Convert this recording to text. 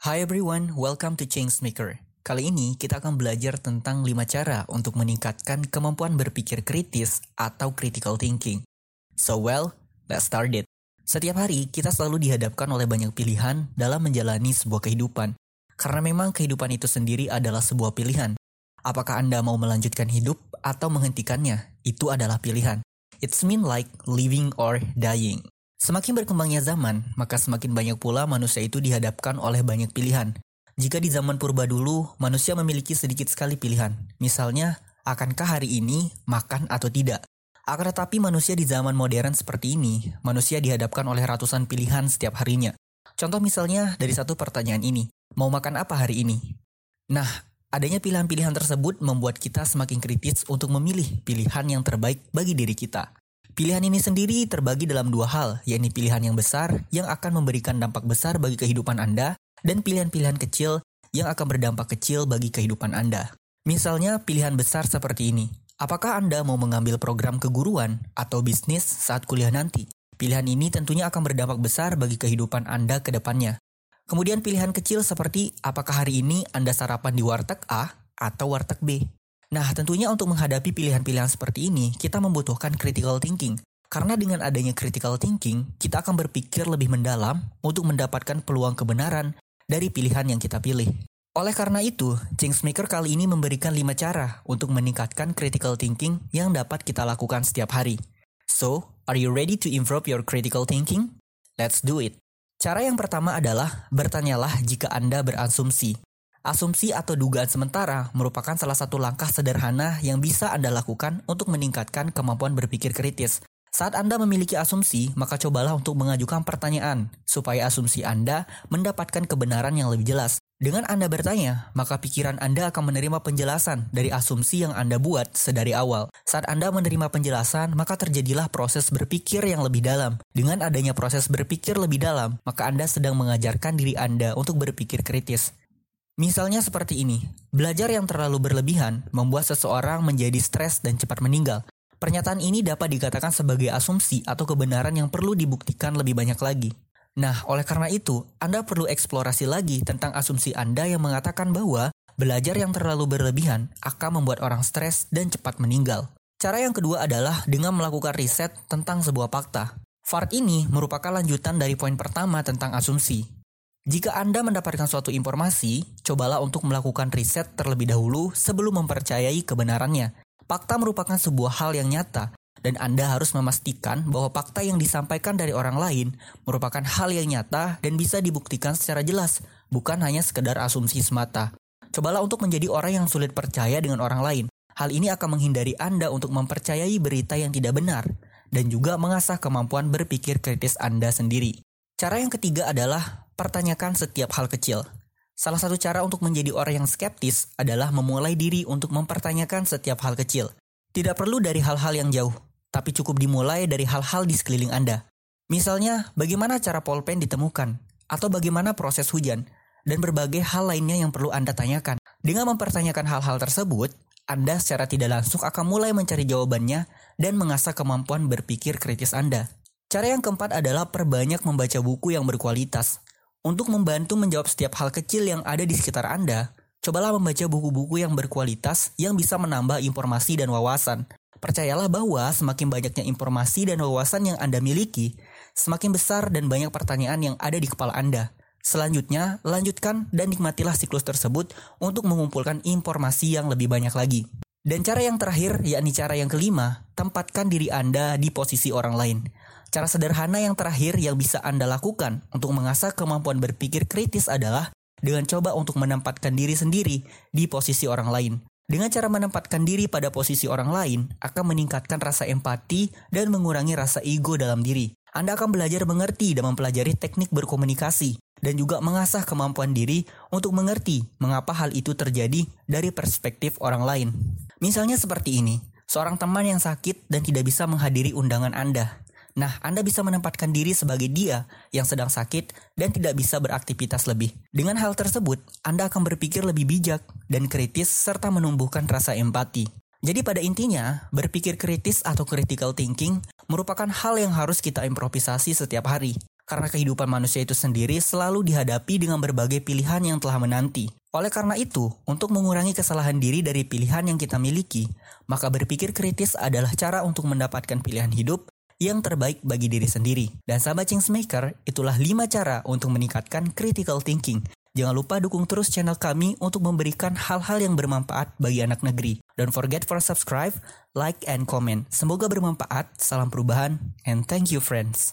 Hi everyone, welcome to Changemaker. Kali ini kita akan belajar tentang 5 cara untuk meningkatkan kemampuan berpikir kritis atau critical thinking. So well, let's start it. Setiap hari kita selalu dihadapkan oleh banyak pilihan dalam menjalani sebuah kehidupan. Karena memang kehidupan itu sendiri adalah sebuah pilihan. Apakah Anda mau melanjutkan hidup atau menghentikannya? Itu adalah pilihan. It's mean like living or dying. Semakin berkembangnya zaman, maka semakin banyak pula manusia itu dihadapkan oleh banyak pilihan. Jika di zaman purba dulu, manusia memiliki sedikit sekali pilihan. Misalnya, akankah hari ini makan atau tidak? Akan tetapi manusia di zaman modern seperti ini, manusia dihadapkan oleh ratusan pilihan setiap harinya. Contoh misalnya dari satu pertanyaan ini, mau makan apa hari ini? Nah, adanya pilihan-pilihan tersebut membuat kita semakin kritis untuk memilih pilihan yang terbaik bagi diri kita. Pilihan ini sendiri terbagi dalam dua hal, yakni pilihan yang besar yang akan memberikan dampak besar bagi kehidupan Anda, dan pilihan-pilihan kecil yang akan berdampak kecil bagi kehidupan Anda. Misalnya pilihan besar seperti ini. Apakah Anda mau mengambil program keguruan atau bisnis saat kuliah nanti? Pilihan ini tentunya akan berdampak besar bagi kehidupan Anda ke depannya. Kemudian pilihan kecil seperti apakah hari ini Anda sarapan di warteg A atau warteg B? Nah, tentunya untuk menghadapi pilihan-pilihan seperti ini, kita membutuhkan critical thinking. Karena dengan adanya critical thinking, kita akan berpikir lebih mendalam untuk mendapatkan peluang kebenaran dari pilihan yang kita pilih. Oleh karena itu, Changemaker kali ini memberikan 5 cara untuk meningkatkan critical thinking yang dapat kita lakukan setiap hari. So, are you ready to improve your critical thinking? Let's do it. Cara yang pertama adalah bertanyalah jika Anda berasumsi. Asumsi atau dugaan sementara merupakan salah satu langkah sederhana yang bisa Anda lakukan untuk meningkatkan kemampuan berpikir kritis. Saat Anda memiliki asumsi, maka cobalah untuk mengajukan pertanyaan supaya asumsi Anda mendapatkan kebenaran yang lebih jelas. Dengan Anda bertanya, maka pikiran Anda akan menerima penjelasan dari asumsi yang Anda buat sedari awal. Saat Anda menerima penjelasan, maka terjadilah proses berpikir yang lebih dalam. Dengan adanya proses berpikir lebih dalam, maka Anda sedang mengajarkan diri Anda untuk berpikir kritis. Misalnya seperti ini, belajar yang terlalu berlebihan membuat seseorang menjadi stres dan cepat meninggal. Pernyataan ini dapat dikatakan sebagai asumsi atau kebenaran yang perlu dibuktikan lebih banyak lagi. Nah, oleh karena itu, Anda perlu eksplorasi lagi tentang asumsi Anda yang mengatakan bahwa belajar yang terlalu berlebihan akan membuat orang stres dan cepat meninggal. Cara yang kedua adalah dengan melakukan riset tentang sebuah fakta. Fart ini merupakan lanjutan dari poin pertama tentang asumsi, jika Anda mendapatkan suatu informasi, cobalah untuk melakukan riset terlebih dahulu sebelum mempercayai kebenarannya. Fakta merupakan sebuah hal yang nyata, dan Anda harus memastikan bahwa fakta yang disampaikan dari orang lain merupakan hal yang nyata dan bisa dibuktikan secara jelas, bukan hanya sekedar asumsi semata. Cobalah untuk menjadi orang yang sulit percaya dengan orang lain. Hal ini akan menghindari Anda untuk mempercayai berita yang tidak benar, dan juga mengasah kemampuan berpikir kritis Anda sendiri. Cara yang ketiga adalah pertanyakan setiap hal kecil. Salah satu cara untuk menjadi orang yang skeptis adalah memulai diri untuk mempertanyakan setiap hal kecil. Tidak perlu dari hal-hal yang jauh, tapi cukup dimulai dari hal-hal di sekeliling Anda. Misalnya, bagaimana cara polpen ditemukan, atau bagaimana proses hujan, dan berbagai hal lainnya yang perlu Anda tanyakan. Dengan mempertanyakan hal-hal tersebut, Anda secara tidak langsung akan mulai mencari jawabannya dan mengasah kemampuan berpikir kritis Anda. Cara yang keempat adalah perbanyak membaca buku yang berkualitas. Untuk membantu menjawab setiap hal kecil yang ada di sekitar Anda, cobalah membaca buku-buku yang berkualitas yang bisa menambah informasi dan wawasan. Percayalah bahwa semakin banyaknya informasi dan wawasan yang Anda miliki, semakin besar dan banyak pertanyaan yang ada di kepala Anda. Selanjutnya, lanjutkan dan nikmatilah siklus tersebut untuk mengumpulkan informasi yang lebih banyak lagi. Dan cara yang terakhir, yakni cara yang kelima, tempatkan diri Anda di posisi orang lain. Cara sederhana yang terakhir yang bisa Anda lakukan untuk mengasah kemampuan berpikir kritis adalah dengan coba untuk menempatkan diri sendiri di posisi orang lain. Dengan cara menempatkan diri pada posisi orang lain akan meningkatkan rasa empati dan mengurangi rasa ego dalam diri. Anda akan belajar mengerti dan mempelajari teknik berkomunikasi dan juga mengasah kemampuan diri untuk mengerti mengapa hal itu terjadi dari perspektif orang lain. Misalnya seperti ini, seorang teman yang sakit dan tidak bisa menghadiri undangan Anda. Nah, Anda bisa menempatkan diri sebagai dia yang sedang sakit dan tidak bisa beraktivitas lebih. Dengan hal tersebut, Anda akan berpikir lebih bijak dan kritis serta menumbuhkan rasa empati. Jadi pada intinya, berpikir kritis atau critical thinking merupakan hal yang harus kita improvisasi setiap hari. karena kehidupan manusia itu sendiri selalu dihadapi dengan berbagai pilihan yang telah menanti. Oleh karena itu, untuk mengurangi kesalahan diri dari pilihan yang kita miliki, maka berpikir kritis adalah cara untuk mendapatkan pilihan hidup yang terbaik bagi diri sendiri. Dan sahabat Changemaker, itulah 5 cara untuk meningkatkan critical thinking. Jangan lupa dukung terus channel kami untuk memberikan hal-hal yang bermanfaat bagi anak negeri. Don't forget for subscribe, like, and comment. Semoga bermanfaat. Salam perubahan, and thank you friends.